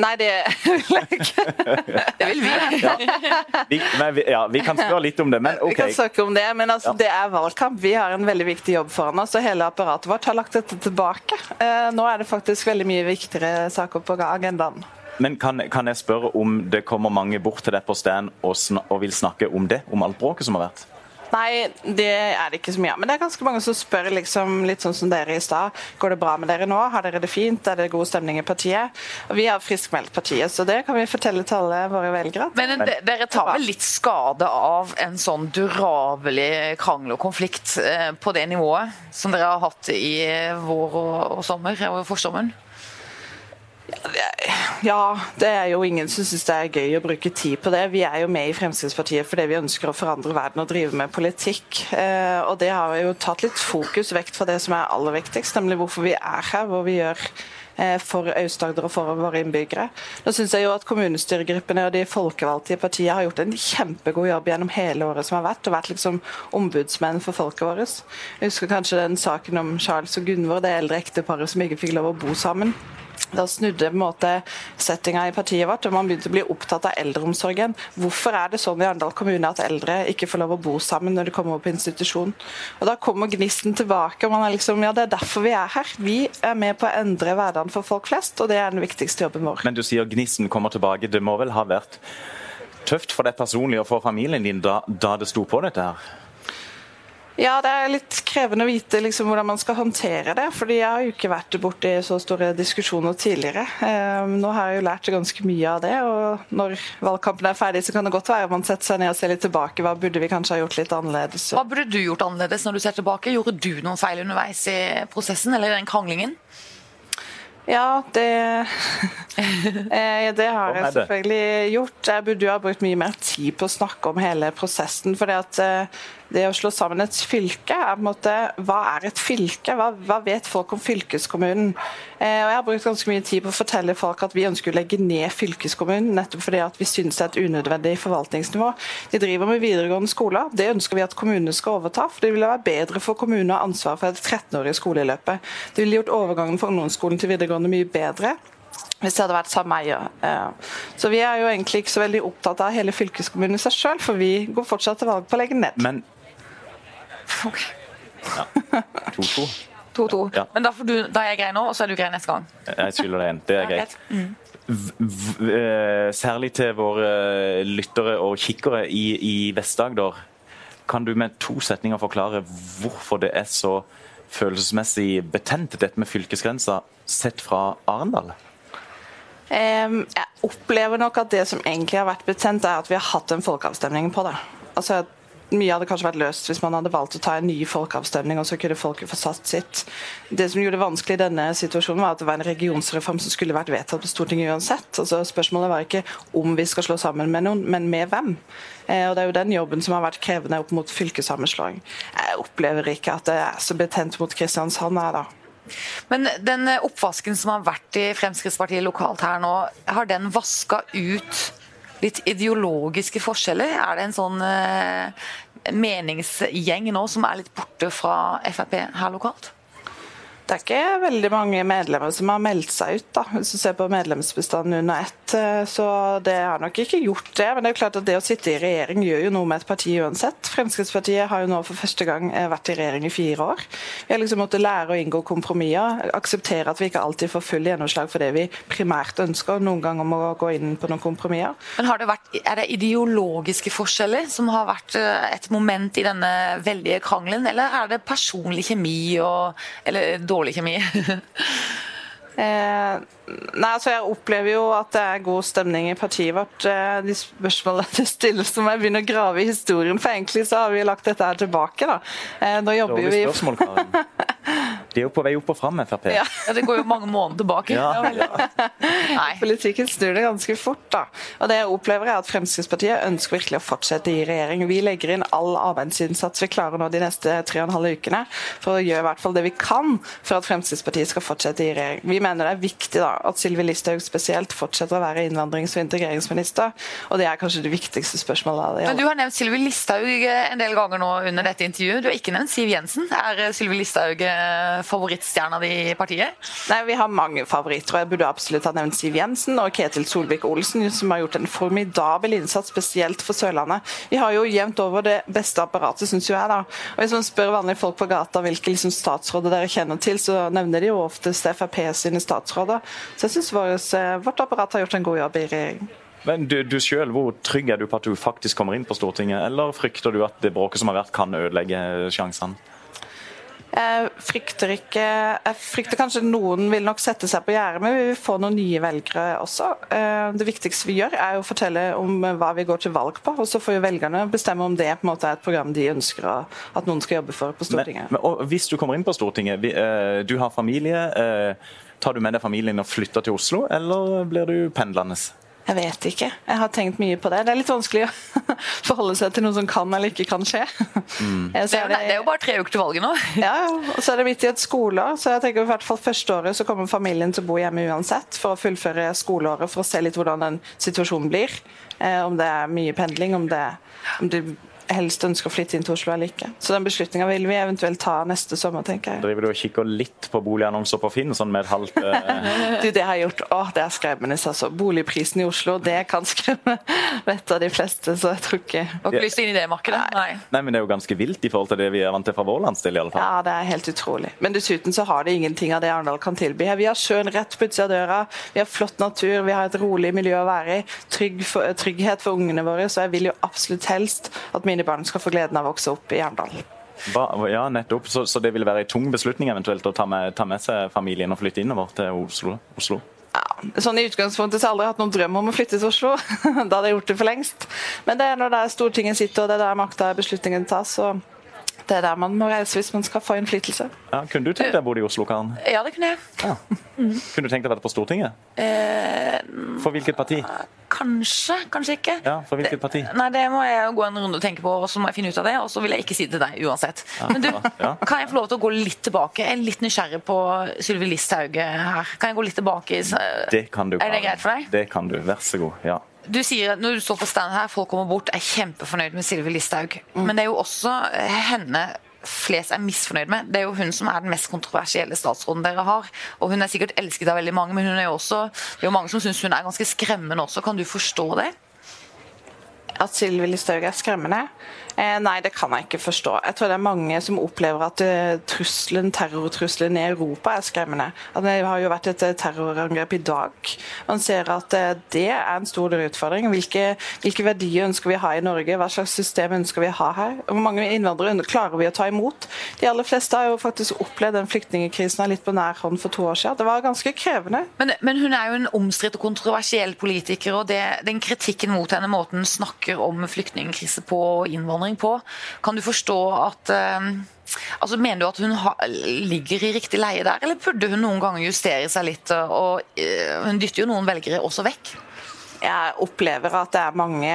Nei, det vil jeg ikke. Det vil vi. Vi, men ja, vi kan spørre litt om det, men Vi kan snakke om det, men altså, Ja. det er valgkamp. Vi har en veldig viktig jobb foran oss, og hele apparatet vårt har lagt dette tilbake. Eh, nå er det faktisk veldig mye viktigere saker på agendaen. Men kan, kan jeg spørre om det kommer mange bort til deg på stand og, og vil snakke om det? Om alt bråket som har vært? Nei, det er det ikke så mye av. Men det er ganske mange som spør liksom, litt sånn som dere i stad. Går det bra med dere nå? Har dere det fint? Er det god stemning i partiet? Og vi har friskmeldt partiet, så det kan vi fortelle til alle våre velgere. Men de, dere tar vel litt skade av en sånn durabelig krangel og konflikt eh, på det nivået som dere har hatt i vår og, og sommer og forsommeren? Ja, det er jo ingen som syns det er gøy å bruke tid på det. Vi er jo med i Fremskrittspartiet fordi vi ønsker å forandre verden og drive med politikk. Eh, og det har jo tatt litt fokus vekt fra det som er aller viktigst, nemlig hvorfor vi er her, hvor vi gjør eh, for Aust-Agder og for våre innbyggere. Nå synes jeg jo at Kommunestyregruppene og de folkevalgte i partiet har gjort en kjempegod jobb gjennom hele året som har vært, og vært liksom ombudsmenn for folket vårt. Jeg husker kanskje den saken om Charles og Gunvor, det eldre ekteparet som ikke fikk lov å bo sammen. Da snudde på en måte settinga i partiet vårt, og man begynte å bli opptatt av eldreomsorgen. Hvorfor er det sånn i Arendal kommune at eldre ikke får lov å bo sammen når de kommer på institusjon? Og Da kommer gnisten tilbake. og man er liksom, ja Det er derfor vi er her. Vi er med på å endre hverdagen for folk flest, og det er den viktigste jobben vår. Men du sier gnisten kommer tilbake. Det må vel ha vært tøft for deg personlig og for familien din da, da det sto på dette her? Ja, det er litt krevende å vite liksom, hvordan man skal håndtere det. fordi jeg har jo ikke vært borti så store diskusjoner tidligere. Eh, nå har jeg jo lært ganske mye av det. og Når valgkampen er ferdig, så kan det godt være man setter seg ned og ser litt tilbake. Hva burde vi kanskje ha gjort litt annerledes? Hva burde du gjort annerledes når du ser tilbake? Gjorde du noen feil underveis i prosessen eller i den kranglingen? Ja, det, eh, det har jeg selvfølgelig gjort. Jeg burde jo ha brukt mye mer tid på å snakke om hele prosessen. for eh, det å slå sammen et fylke er på en måte Hva er et fylke? Hva, hva vet folk om fylkeskommunen? Eh, og Jeg har brukt ganske mye tid på å fortelle folk at vi ønsker å legge ned fylkeskommunen, nettopp fordi at vi syns det er et unødvendig forvaltningsnivå. De driver med videregående skoler. Det ønsker vi at kommunene skal overta. for Det ville være bedre for kommunene å ha ansvar for det 13-årige skoleløpet. Det ville gjort overgangen fra ungdomsskolen til videregående mye bedre hvis det hadde vært samme eier. Så vi er jo egentlig ikke så veldig opptatt av hele fylkeskommunen i seg sjøl, for vi går fortsatt til valg på å legge ned. Men Okay. Ja. 2-2. 2-2. Ja. Men da, du, da, er jeg grei nå, og så er du grei neste gang? Jeg skylder deg en. Det er greit. Mm. Eh, særlig til våre lyttere og kikkere i, i Vest-Agder. Kan du med to setninger forklare hvorfor det er så følelsesmessig betent, dette med fylkesgrensa, sett fra Arendal? Um, jeg opplever nok at det som egentlig har vært betent, er at vi har hatt en folkeavstemning på det. Altså mye hadde kanskje vært løst hvis man hadde valgt å ta en ny folkeavstemning, og så kunne folket få satt sitt. Det som gjorde det vanskelig i denne situasjonen, var at det var en regionsreform som skulle vært vedtatt på Stortinget uansett. Altså, spørsmålet var ikke om vi skal slå sammen med noen, men med hvem. Eh, og Det er jo den jobben som har vært krevende opp mot fylkessammenslåing. Jeg opplever ikke at det er så betent mot Kristiansand her, da. Men den oppvasken som har vært i Fremskrittspartiet lokalt her nå, har den vaska ut litt ideologiske forskjeller? Er det en sånn eh, meningsgjeng nå som er litt borte fra Frp her lokalt? Det er ikke veldig mange medlemmer som har meldt seg ut, da, hvis du ser på medlemsbestanden under ett. Eh, så det har nok ikke gjort det. Men det er jo klart at det å sitte i regjering gjør jo noe med et parti uansett. Fremskrittspartiet har jo nå for første gang eh, vært i regjering i fire år. Vi har liksom måttet lære å inngå kompromisser, akseptere at vi ikke alltid får full gjennomslag for det vi primært ønsker. Noen ganger må gå inn på noen kompromisser. Men har det vært, Er det ideologiske forskjeller som har vært eh, et moment i denne veldige krangelen, eller er det personlig kjemi og eller dårlig kjemi? eh, nei, altså Jeg opplever jo at det er god stemning i partiet vårt. Eh, de spørsmålene det stilles som jeg begynner å grave i historien, for egentlig så har vi lagt dette her tilbake. da. Eh, nå jobber vi spørsmål, Karin. De er jo på vei opp og fram, Frp. Ja. ja. Det går jo mange måneder tilbake. Ja. Ja. Politikken snur det ganske fort. da. Og det jeg opplever er at Fremskrittspartiet ønsker virkelig å fortsette i regjering. Vi legger inn all arbeidsinnsats vi klarer nå de neste tre og en halv ukene for å gjøre i hvert fall det vi kan for at Fremskrittspartiet skal fortsette i regjering. Vi mener det er viktig da, at Sylvi Listhaug spesielt fortsetter å være innvandrings- og integreringsminister, og det er kanskje det viktigste spørsmålet. Men Du har nevnt Sylvi Listhaug en del ganger nå under dette intervjuet. Du har ikke nevnt Siv Jensen. Er Sylvi Listhaug eh, favorittstjerna di i partiet? Nei, Vi har mange favoritter. og Jeg burde absolutt ha nevnt Siv Jensen og Ketil Solvik-Olsen, som har gjort en formidabel innsats, spesielt for Sørlandet. Vi har jo jevnt over det beste apparatet, syns jeg. da. Og Hvis man spør vanlige folk på gata hvilke liksom, statsråder dere kjenner til, så nevner de jo oftest Frp sine statsråder. Så jeg syns eh, vårt apparat har gjort en god jobb i regjering. Men du, du selv, Hvor trygg er du på at du faktisk kommer inn på Stortinget, eller frykter du at det bråket som har vært, kan ødelegge sjansene? Jeg frykter ikke Jeg frykter kanskje noen vil nok sette seg på gjerdet, men vi vil få noen nye velgere også. Eh, det viktigste vi gjør, er å fortelle om hva vi går til valg på. Og så får velgerne bestemme om det på en måte er et program de ønsker at noen skal jobbe for på Stortinget. Men, men, hvis du kommer inn på Stortinget, eh, du har familie. Uh, tar du med deg familien og flytter til Oslo, eller blir du pendlende? Jeg vet ikke. Jeg har tenkt mye på det. Det er litt vanskelig å forholde seg til noe som kan eller ikke kan skje. Mm. Det, er, det, er, jo bare tre uker til valget nå. Ja, og så er det midt i et skoleår, så jeg tenker i hvert fall første året så kommer familien til å bo hjemme uansett for å fullføre skoleåret, for å se litt hvordan den situasjonen blir. Eh, om det er mye pendling, om det, om det helst ønsker å flytte inn til Oslo eller ikke. Så den beslutninga vil vi eventuelt ta neste sommer, tenker jeg. Driver du og kikker litt på boligannonser på Finn, sånn med et halvt uh... Du, det har jeg gjort. Å, det er skremmende, altså. Boligprisen i Oslo, det kan skremme vettet av de fleste, så jeg tror ikke Har ikke lyst inn i det markedet? Nei. Nei, men det er jo ganske vilt i forhold til det vi er vant til fra vår landsdel, i alle fall. Ja, det er helt utrolig. Men dessuten så har det ingenting av det Arendal kan tilby. Vi har sjøen rett på utsida av døra, vi har flott natur, vi har et rolig miljø å være i, trygg for, trygghet for ungene våre, så jeg vil jo absolutt helst at mine barn skal få gleden av å vokse opp i Arendal. Ja, nettopp. Så, så, det vil være en tung beslutning eventuelt å ta med, ta med seg familien og flytte innover til Oslo? Oslo. Ja, sånn I utgangspunktet så har jeg aldri hatt noen drøm om å flytte til Oslo. da hadde jeg gjort det for lengst. Men det er når det er Stortinget sitter og det er der makta beslutningen tas. så det er der man må reise hvis man skal få innflytelse. Ja, kunne du tenkt deg å bo i Oslo, Karen? Ja, det kunne jeg. Ja. Mm. Kunne du tenkt deg å være på Stortinget? Eh, for hvilket parti? Kanskje, kanskje ikke. Ja, For hvilket parti? Det, nei, Det må jeg gå en runde og tenke på, og så må jeg finne ut av det. Og så vil jeg ikke si det til deg uansett. Ja, Men du, ja. kan jeg få lov til å gå litt tilbake? Jeg er litt nysgjerrig på Sylvi Listhaug her. Kan jeg gå litt tilbake? Det kan du. Er det greit for deg? Det kan du. Vær så god. ja. Du sier at når du står på stand her, folk kommer bort, er kjempefornøyd med Sylvi Listhaug. Mm. Men det er jo også henne flest er misfornøyd med. Det er jo hun som er den mest kontroversielle statsråden dere har. Og hun er sikkert elsket av veldig mange, men hun er jo også, det er jo mange som syns hun er ganske skremmende også. Kan du forstå det? At Sylvi Listhaug er skremmende? Eh, nei, det kan jeg ikke forstå. Jeg tror det er mange som opplever at uh, trusselen, terrortrusselen i Europa er skremmende. At det har jo vært et uh, terrorangrep i dag. Man ser at det er en stor utfordring. Hvilke, hvilke, verdier ønsker vi å ha i Norge? Hva slags system ønsker vi å ha her? Hvor mange innvandrere klarer vi å ta imot? De aller fleste har jo faktisk opplevd den flyktningkrisen litt på nær hånd for to år siden. Det var ganske krevende. Men, men hun er jo en omstridt og kontroversiell politiker, og det, den kritikken mot henne, måten hun snakker om flyktningkrise på og innvandring innvandring på. Kan du forstå at eh, Altså, Mener du at hun ha, ligger i riktig leie der, eller burde hun noen ganger justere seg litt? og uh, Hun dytter jo noen velgere også vekk. Jeg opplever at det er mange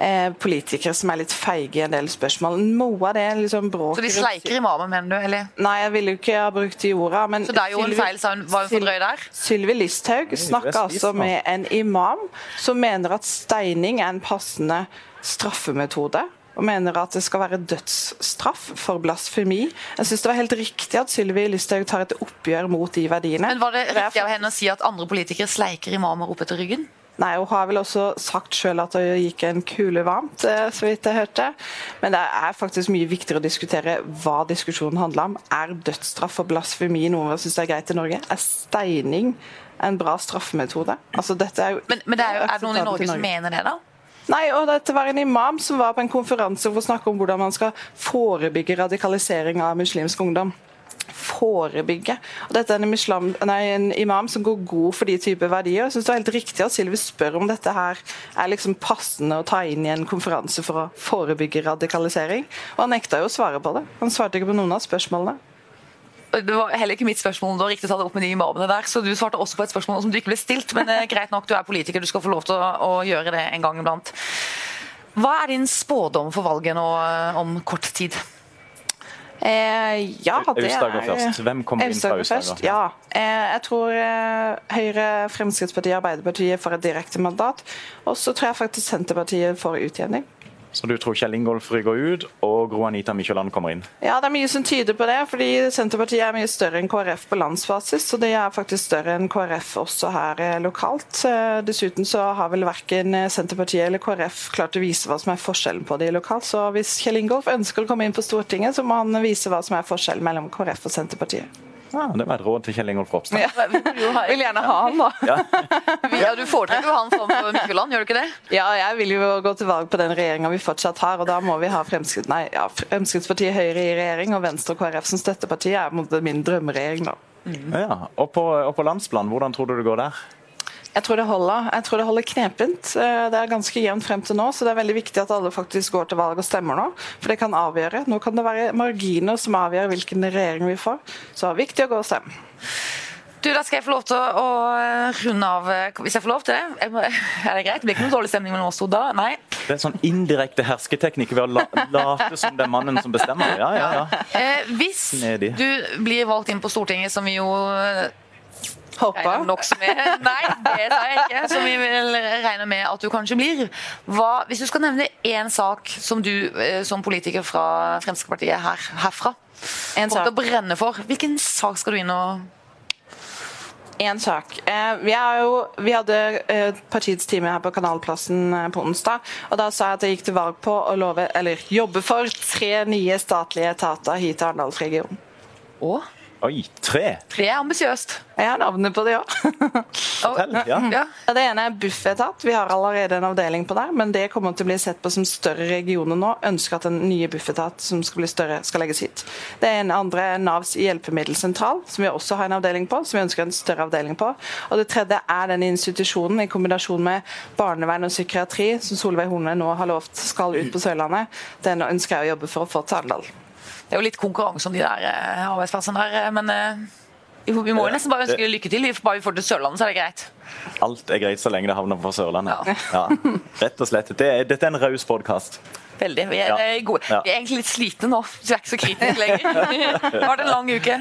eh, politikere som er litt feige i en del spørsmål. Noe av det er liksom bråk Så de sleiker imamen, mener du? eller? Nei, jeg ville jo ikke ha brukt de orda. Men Så det er jo en feil, sa hun. Var hun for drøy der? Sylvi Listhaug snakker altså med en imam som mener at steining er en passende straffemetode og mener at det skal være dødsstraff for blasfemi. Jeg syns det var helt riktig at Sylvi Listhaug tar et oppgjør mot de verdiene. Men Var det riktig av henne å si at andre politikere sleiker imamer opp etter ryggen? Nei, Hun har vel også sagt sjøl at det gikk en kule varmt, eh, så vidt jeg hørte. Men det er faktisk mye viktigere å diskutere hva diskusjonen handler om. Er dødsstraff for blasfemi noe vi syns er greit i Norge? Er steining en bra straffemetode? Altså, dette er jo men, men det er, jo, er det noen i Norge som mener det, da? Nei, og dette var en imam som var på en konferanse for å snakke om hvordan man skal forebygge radikalisering av muslimsk ungdom. Forebygge. Og dette er en, islam, nei, en imam som går god for de typer verdier. Jeg synes det er helt riktig at Sylvi spør om dette her er liksom passende å ta inn i en konferanse for å forebygge radikalisering. Og han nekta jo å svare på det. Han svarte ikke på noen av spørsmålene det var heller ikke mitt spørsmål om du har riktig tatt det opp med de imamene der, så du svarte også på et spørsmål som du ikke ble stilt. Men eh, greit nok, du er politiker, du skal få lov til å, å gjøre det en gang iblant. Hva er din spådom for valget nå eh, om kort tid? Eh, ja, det Aust-Agder først. Hvem kommer inn fra Aust-Agder? Ja. Eh, jeg tror eh, Høyre, Fremskrittspartiet og Arbeiderpartiet får et direkte mandat. Og så tror jeg faktisk Senterpartiet får utjevning. Så du tror Kjell Ingolf rygger ut, og Gro Anita Mykjåland kommer inn? Ja, det er mye som tyder på det. fordi Senterpartiet er mye større enn KrF på landsbasis. Så det er faktisk større enn KrF også her eh, lokalt. Eh, dessuten så har vel verken Senterpartiet eller KrF klart å vise hva som er forskjellen på de lokalt. Så hvis Kjell Ingolf ønsker å komme inn på Stortinget, så må han vise hva som er forskjellen mellom KrF og Senterpartiet. Ja, det var et råd til Kjell Ingolf Ropstad. Ja. Vil gjerne ha han, da. Ja, du foretrekker jo han framfor Mykjåland, gjør du ikke det? Ja, jeg vil jo gå til valg på den regjeringa vi fortsatt har, og da må vi ha Fremskritt, nei, ja, Fremskrittspartiet Høyre i regjering og Venstre og KrF som støtteparti. er min drømmeregjering, da. Ja. Og, på, og på landsplan, hvordan tror du det går der? Jeg tror det holder. Jeg tror det holder knepent. Eh, Det er ganske jevnt frem til nå, så det er veldig viktig at alle faktisk går til valg og stemmer nå. For det kan avgjøre. Nå kan det være marginer som avgjør hvilken regjering vi får. Så det er viktig å gå og stemme. Du, Da skal jeg få lov til å eh, runde av, eh, hvis jeg får lov til det. Jeg må- Er det greit? Det blir ikke noe dårlig stemning mellom oss to da? Nei? Det er en sånn indirekte hersketeknikk ved å la, late som det er mannen som bestemmer. Ja, ja, ja. Eh, hvis Nedi. du blir valgt inn på Stortinget, som vi jo med Nei, det sa jeg ikke. Som vi vil regne med at du kanskje blir. Hva, hvis du skal nevne én sak som du eh, som politiker fra Fremskrittspartiet her, herfra En sak. å brenne for, hvilken sak skal du inn og En sak. Eh, vi, jo, vi hadde eh, partiets time her på Kanalplassen på onsdag. og Da sa jeg at jeg gikk til valg på å love, eller jobbe for tre nye statlige etater hit til Arendalsregionen. Å? Oi, tre! Tre er ambisiøst. Jeg har navnet på det òg. Fortell. Ja. Ja. Det ene er Bufetat. Vi har allerede en avdeling på der, men det kommer til å bli sett på som større regioner nå. Ønsker at den nye Bufetat som skal bli større, skal legges hit. Det ene andre er Navs hjelpemiddelsentral, som vi også har en avdeling på. som vi ønsker en større avdeling på. Og det tredje er den institusjonen i kombinasjon med barnevern og psykiatri, som Solveig Horne nå har lovt skal ut på Sørlandet. Den ønsker jeg å jobbe for å få til Arendal. Det er jo litt konkurranse om de der eh, arbeidsplassene der, eh, men eh, vi må jo nesten bare ønske lykke til. Bare vi får til Sørlandet, så er det greit. Alt er greit så lenge det havner på Sørlandet. Ja. Rett og slett. Det er, dette er en raus podkast. Veldig. Vi er, Ja. eh, gode. Ja. Vi er egentlig litt slitne nå, så vi er ikke så kritiske lenger. Det har vært en lang uke.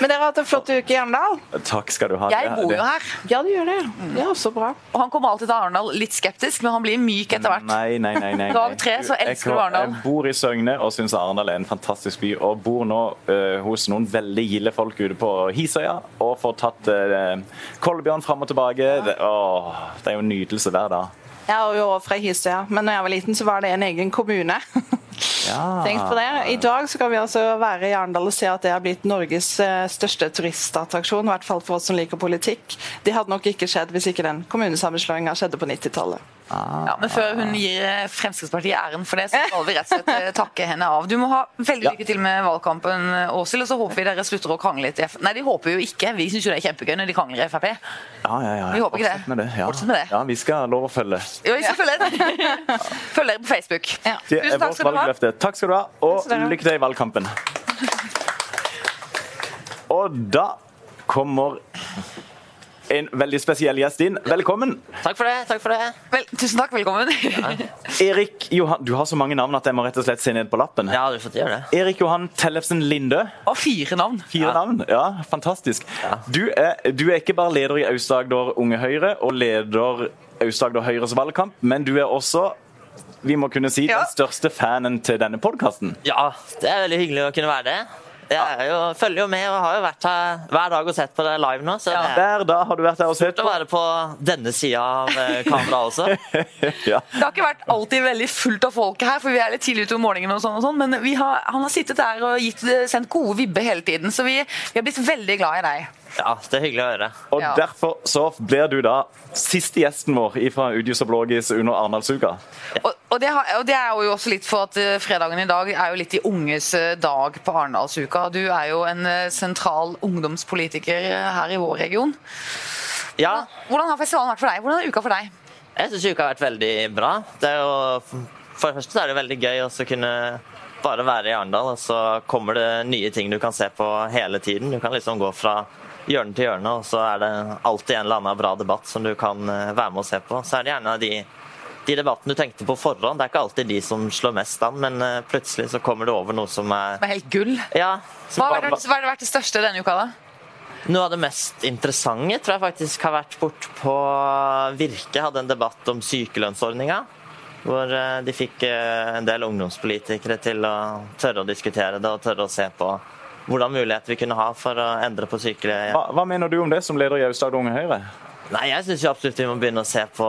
Men dere har hatt en flott uke i Arendal. Takk skal du ha. Jeg bor jo her, Ja, du gjør det. Det er også bra. og han kommer alltid til Arendal litt skeptisk, men han blir myk etter hvert. Nei, nei, nei. nei. Dag tre så elsker du Arendal. Jeg bor i Søgne og syns Arendal er en fantastisk by. Og bor nå uh, hos noen veldig gilde folk ute på Hisøya og får tatt uh, Kolbjørn fram og tilbake. Det, å, det er jo en nytelse hver dag. Jeg er jo fra Hisøya, men når jeg var liten, så var det en egen kommune. Ja. Tenk på det. I dag så kan vi altså være i Arendal og se at det har blitt Norges eh, største turistattraksjon. I hvert fall for oss som liker politikk. Det hadde nok ikke skjedd hvis ikke den kommunesammenslåinga skjedde på 90-tallet. Ja, men før hun gir eh, Fremskrittspartiet æren for det, så skal vi rett og slett eh, takke henne av. Du må ha veldig lykke til med valgkampen, eh, Åshild, og så håper vi dere slutter å krangle litt. Nei, de håper jo ikke. Vi syns jo det er kjempegøy når de krangler i Frp. Ja, ja, ja. Vi håper ikke det. Med det. Ja. Med det. Ja, vi skal love å følge. Ja, vi skal følge dere. Følg dere på Facebook. Ja. Tusen takk skal du ha. Takk skal du ha, og lykke til i valgkampen. Og da kommer en veldig spesiell gjest inn. Velkommen. Takk for det. takk for det. Vel, tusen takk, velkommen. Erik Johan Du har så mange navn at jeg må rett og slett se ned på lappen. Ja, du får gjøre det. Erik Johan Tellefsen Linde. Og fire navn. Fire navn. Ja, fantastisk. Du er, du er ikke bare leder i Aust-Agder Unge Høyre og leder Aust-Agder Høyres valgkamp, men du er også vi må kunne si Ja. den største fanen til denne podkasten. Ja, det er veldig hyggelig å kunne være det. Jeg jo, følger jo med og har jo vært her hver dag og sett på det live nå. Så Ja. det er Hver dag har du vært her og sett å på. være på denne sida av eh, kameraet også. ja. Det har ikke vært alltid veldig fullt av folk her, for vi er litt tidlig ute om morgenen, og sånn og sånn, men vi har, han har sittet der og gitt, sendt gode vibber hele tiden, så vi, vi har blitt veldig glad i deg. Ja, det er hyggelig å høre. Og Ja. derfor så blir du da siste gjesten vår fra Udius og Blågis under Arendalsuka. Og, og, det har, og det er jo også litt for at eh, fredagen i dag er jo litt de unges eh, dag på Arendalsuka. Du er jo en eh, sentral ungdomspolitiker her i vår region. Ja, Hvordan har festivalen vært for deg? Hvordan er uka for deg? jeg syns uka har vært veldig bra. Det er jo, for det første er det veldig gøy å kunne bare være i Arendal, og så kommer det nye ting du kan se på hele tiden. Du kan liksom gå fra hjørne til hjørne, og så er det alltid en eller annen bra debatt som du kan eh, være med og se på. Så er det gjerne de, de debattene du tenkte på forhånd. Det er ikke alltid de som slår mest an, men eh, plutselig så kommer du over noe som er Som er helt gull. Ja. Hva har vært, hva har vært det største denne uka, da? Noe av det mest interessante tror jeg faktisk har vært bort på Virke. Hadde en debatt om sykelønnsordninga. Hvor eh, de fikk en del ungdomspolitikere til å tørre å diskutere det og tørre å se på hvordan muligheter vi kunne ha for å endre på sykelønn. Hva, hva mener du om det som leder i Aust-Agder Unge Høyre? Nei, jeg syns absolutt vi må begynne å se på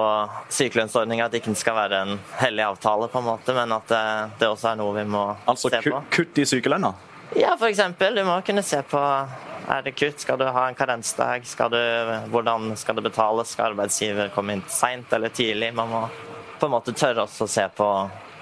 sykelønnsordninga. At det ikke skal være en hellig avtale, på en måte, men at det, det også er noe vi må Altså se på. Altså kutt i sykelønna? Ja, eksempel. Du må kunne se på Er det kutt? Skal du ha en karensdag? Skal du- Hvordan skal det betales? Skal arbeidsgiver komme inn seint eller tidlig? Man må på en måte tørre også å se på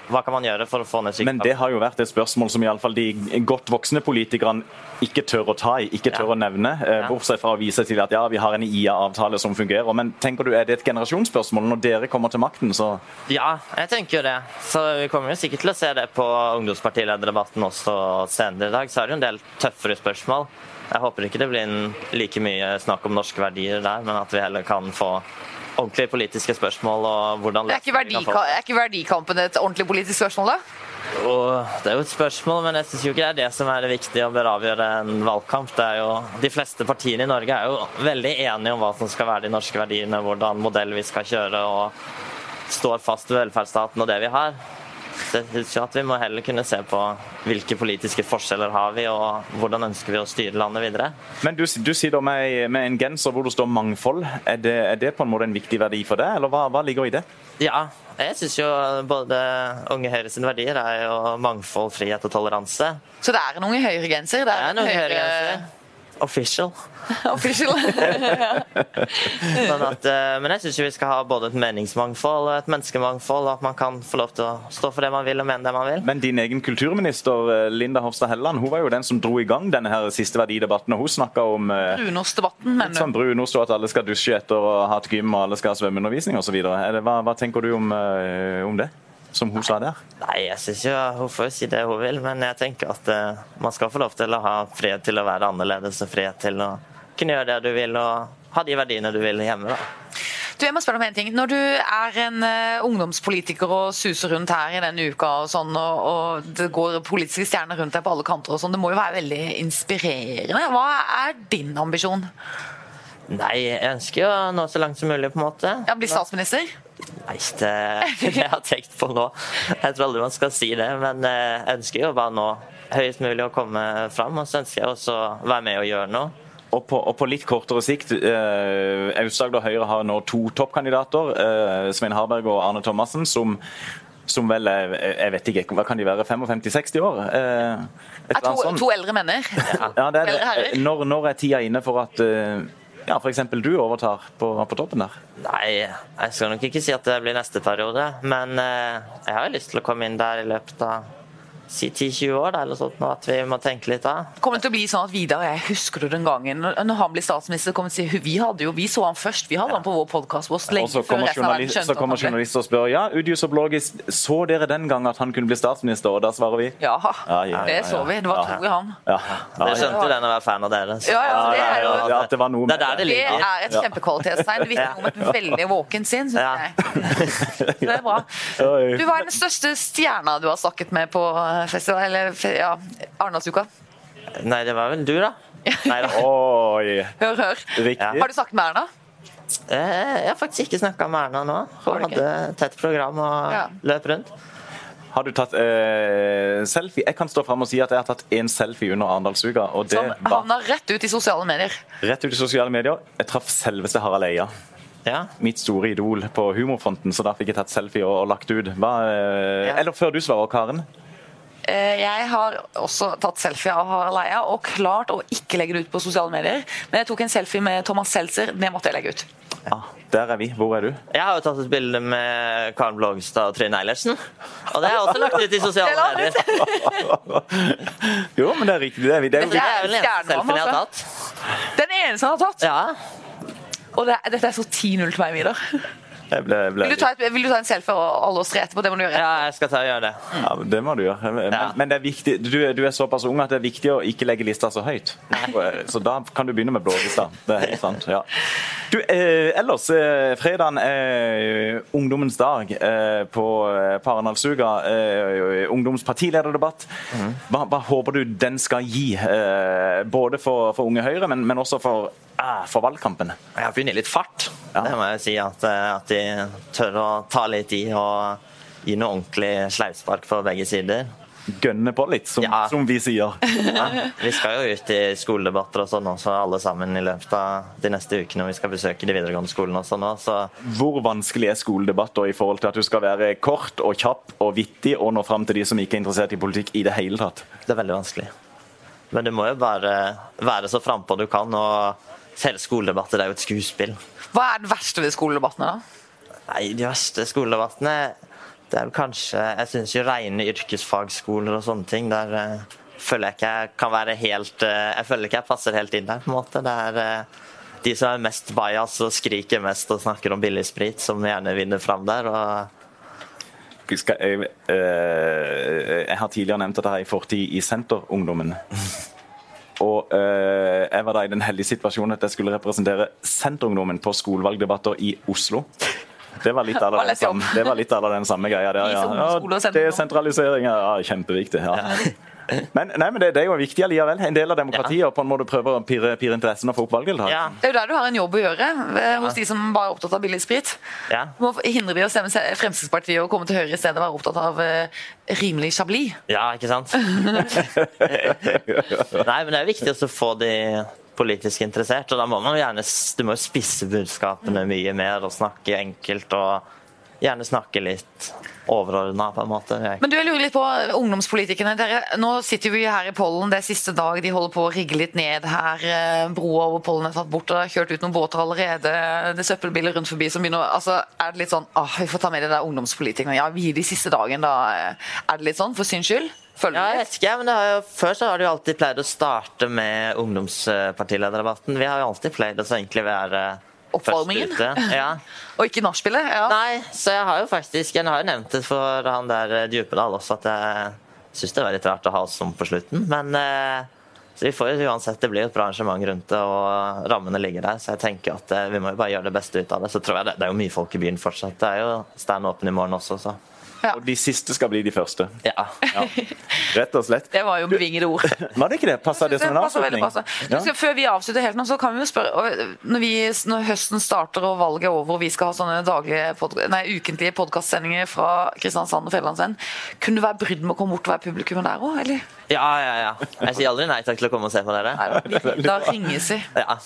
hva kan man gjøre for å få ned Men sykefraværet. det har jo vært et spørsmål som i alle fall de godt voksne politikerne ikke tør å ta i, ikke tør Ja. å nevne. eh. Bortsett fra å vise til at ja, vi har en IA-avtale som fungerer. Men tenker du, er det et generasjonsspørsmål? Når dere kommer til makten, så Ja, jeg tenker jo det. Så vi kommer jo sikkert til å se det på ungdomspartilederdebatten også senere i dag. Så er det jo en del tøffere spørsmål. Jeg håper ikke det blir like mye snakk om norske verdier der, men at vi heller kan få ordentlige politiske spørsmål og hvordan Er ikke, verdika, er ikke verdikampen et ordentlig politisk spørsmål, da? Og det er jo et spørsmål, men jeg syns ikke det er det som er det viktige og bør avgjøre en valgkamp. Det er jo, de fleste partiene i Norge er jo veldig enige om hva som skal være de norske verdiene, hvordan modell vi skal kjøre, og står fast ved velferdsstaten og det vi har. Så jeg synes at vi må heller kunne se på hvilke politiske forskjeller har vi, og hvordan ønsker vi å styre landet videre. Men du, du da med, med en genser hvor det står 'mangfold'. Er det, er det på en måte en viktig verdi for deg, eller hva, hva ligger i det? Ja, jeg syns jo både Unge Høyre sine verdier er jo mangfold, frihet og toleranse. Så det er en Unge Høyre-genser? Det Det er er en Unge Høyre høyregrense. Official. official. men, at, eh, men jeg syns vi skal ha både et meningsmangfold og et menneskemangfold, og at man kan få lov til å stå for det man vil og mene det man vil. Men din egen kulturminister eh, Linda Hofstad Helleland hun var jo den som dro i gang denne her siste verdidebatten. og Hun snakka om eh, Brunostdebatten, mener sånn brunost og at alle skal dusje etter å ha hatt gym og alle skal ha svømmeundervisning osv. Hva, hva tenker du om, om det, som hun sa der? Nei, jeg synes jo Hun får si det hun vil, men jeg tenker at eh, man skal få lov til å ha frihet til å være annerledes og frihet til å kunne gjøre det du vil og ha de verdiene du vil hjemme. da. Du, jeg må spørre om en ting. Når du er en uh, ungdomspolitiker og suser rundt her i denne uka, og sånn, og, og det går politiske stjerner rundt deg på alle kanter, og sånn, det må jo være veldig inspirerende. Hva er din ambisjon? Nei, jeg ønsker jo å nå så langt som mulig, på en måte. Ja, Bli statsminister? Nei, det er ikke jeg har tenkt på nå. Jeg tror aldri man skal si det, men eh, jeg ønsker jo bare nå høyest mulig å komme fram, og så ønsker jeg også å være med og gjøre noe. Og på, og på litt kortere sikt, eh, Aust-Agder Høyre har nå to toppkandidater, eh, Svein Harberg og Arne Thomassen, som, som vel er, jeg vet ikke, hva kan de være, 55-60 år? Eh, et Er to, to eldre menner? Ja, det er Eldre. Når, når er tida inne for at eh, ja, f.eks. du overtar på, på toppen der? Nei, jeg skal nok ikke si at det blir neste periode, men eh, jeg har lyst til å komme inn der i løpet av 10-20 år, da, eller sånt, nå, at vi må tenke litt da. Kommer det til å bli sånn at Vidar og jeg husker du den gangen når han blir statsminister, kommer til å si vi hadde jo, vi så han først, vi hadde han på vår podkast Og lenge så før kommer, resten av verden journalist, skjønte så kommer journalister og spør ja, Udius og Blågis, så dere den gang at han kunne bli statsminister? Og da svarer vi Ja, Ja, ja, ja, det ja. så vi. Det var Ja. to i han. ja. ja, ja. skjønte jo den å være fan av dere. så- Ja, ja, det er jo- Ja, det var noe Det med er det Det er et kjempekvalitetstegn. Det vitner om et veldig våkent sinn, syns jeg. Så Det er bra. Du var den største stjerna du har snakket med på festival, eller ja, Arendalsuka. Nei, det var vel du, da? Nei da. Oi, Hør, hør. riktig. Har du snakket med Erna? Eh, Jeg har faktisk ikke snakka med Erna nå. Hun hadde tett program og Ja. løp rundt. Har du tatt eh, selfie? Jeg kan stå fram og si at jeg har tatt én selfie under Arendalsuka, Som havna rett ut i sosiale medier. rett ut i sosiale medier. Jeg traff selveste Harald Eia. Ja. Mitt store idol på humorfronten, så da fikk jeg tatt selfie og, og lagt ut. Hva, eh, Ja. Eller før du svarer, Karen. Eh, Jeg har også tatt selfie av Harald Eia og klart å ikke legge det ut på sosiale medier. Men jeg tok en selfie med Thomas Seltzer. Det måtte jeg legge ut. Ja, der er vi. Hvor er du? Jeg har jo tatt et bilde med Karen Blågstad og Trine Eilertsen. Og det har jeg også lagt ut i sosiale medier. Jo, men det er riktig. Det er. Det er, Det er den eneste selfien jeg har altså. tatt. Den eneste han har tatt. Ja. Og det, dette er så 10-0 til meg, Vidar. Jeg ble, ble, Vil du, ta et, vil du ta en selfie og alle oss tre etterpå? Det må du gjøre. ja, jeg skal ta og gjøre det. Ja, det må du gjøre. Men, Ja. men det er viktig, du, du er såpass ung at det er viktig å ikke legge lista så høyt. Så da kan du begynne med blålista. Det er helt sant. ja. Du, eh, ellers, eh, fredagen er ungdommens dag eh, på, eh, på Arendalsuka. Eh, ungdomspartilederdebatt. Hva, hva håper du den skal gi? Eh, både for, for Unge Høyre, men, men også for, eh, for valgkampen? Jeg har funnet litt fart. Ja. Det må jeg si. At, eh, at de tør å ta litt i og gi noe ordentlig sleivspark på begge sider. Gønne på litt, som, Ja. som vi sier. Ja. Vi skal jo ut i skoledebatter og sånn også, alle sammen i løpet av de neste ukene. og Vi skal besøke de videregående skolene også nå, så Hvor vanskelig er skoledebatter i forhold til at du skal være kort og kjapp og vittig og nå fram til de som ikke er interessert i politikk i det hele tatt? det er veldig vanskelig. Men du må jo bare være så frampå du kan. Og hele skoledebatter er jo et skuespill. Hva er det verste ved skoledebattene, da? Nei, de verste skoledebattene det er vel kanskje Jeg syns jo rene yrkesfagskoler og sånne ting der eh, føler jeg ikke jeg kan være helt eh, Jeg føler ikke jeg passer helt inn der, på en måte. Det er eh, de som er mest bajas og skriker mest og snakker om billig sprit, som gjerne vinner fram der. og jeg, eh, jeg har tidligere nevnt at jeg har en fortid i Senterungdommen. Og eh, jeg var da i den heldige situasjonen at jeg skulle representere Senterungdommen på skolevalgdebatter i Oslo. Det var litt av den samme, det var litt av den samme greia der, ja. ja desentralisering er ja, kjempeviktig. Ja. Men, nei, men det, det er jo viktig allikevel. En del av demokratiet, og på en måte prøve å pire, pire interessen og få opp valgdeltakelsen. ja, Det er jo der du har en jobb å gjøre, eh, hos de som bare er opptatt av billig sprit. ja. Må hindre de å stemme Fremskrittspartiet og komme til Høyre i stedet og være opptatt av eh, rimelig chablis. ja, ikke sant? Nei, men det er viktig å få de politisk interessert, og da må man jo gjerne du må spisse budskapene mye mer og snakke enkelt og gjerne snakke litt overordna, på en måte. Jeg Men du, jeg lurer litt på ungdomspolitikerne. Dere, nå sitter vi her i Pollen, det er siste dag. De holder på å rigge litt ned her. eh, Broa over Pollen er tatt bort, og det er kjørt ut noen båter allerede. Det er søppelbiler rundt forbi som begynner å- altså, Er det litt sånn åh, vi får ta med de der ungdomspolitikerne. Ja, vi gir de siste dagen, da. Er det litt sånn, for syns skyld? Følger Ja, jeg vet ikke, men det har jo, Før så har det jo alltid pleid å starte med ungdomspartilederdebatten. Vi har jo alltid pleid å egentlig være Oppvarmingen? Ja. Og ikke nachspielet? Ja. Nei, så jeg har jo faktisk Jeg har jo nevnt det for han der eh, Djupedal også, at jeg syns det var litt rart å ha oss som på slutten. Men eh, så vi får jo uansett, det blir et bra arrangement rundt det, og rammene ligger der. Så jeg tenker at eh, vi må jo bare gjøre det beste ut av det. Så tror jeg det, det er jo mye folk i byen fortsatt. Det er jo stand åpen i morgen også, så Og de siste skal bli de første. ja. Rett og slett. Det var jo bevingede ord. Var det ikke det? Passa det som en avslutning? Ja. Før vi avslutter helt nå, så kan vi jo spørre Når, vi, når høsten starter og valget er over og vi skal ha sånne daglige pod, nei, ukentlige podkastsendinger fra Kristiansand og Fedrelandsvenn, kunne du være brydd med å komme bort og være publikum der òg, eller? ja, ja, ja. Jeg sier aldri nei takk til å komme og se på dere. Nei, da, da ringes vi. Ja.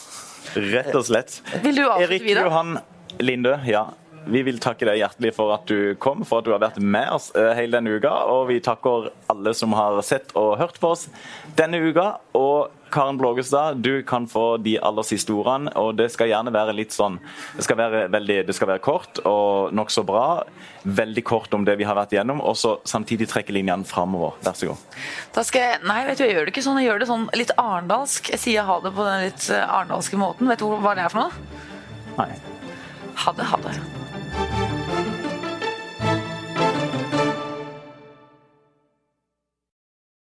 Rett og slett. Vil du avslutte Erik videre? Johan Linde, ja. Vi vil takke deg hjertelig for at du kom, for at du har vært med oss eh, hele denne uka. Og vi takker alle som har sett og hørt på oss denne uka. Og Karen Blågestad, du kan få de aller siste ordene. Og det skal gjerne være litt sånn Det skal være, veldig, det skal være kort og nokså bra. Veldig kort om det vi har vært igjennom, og så samtidig trekke linjene framover. Vær så god. Da skal jeg, nei, vet du, jeg gjør det ikke sånn. Jeg gjør det sånn litt arendalsk. Jeg sier ha det på den litt eh, arendalske måten. Vet du hva det er for noe? Nei. Ha det, ha det.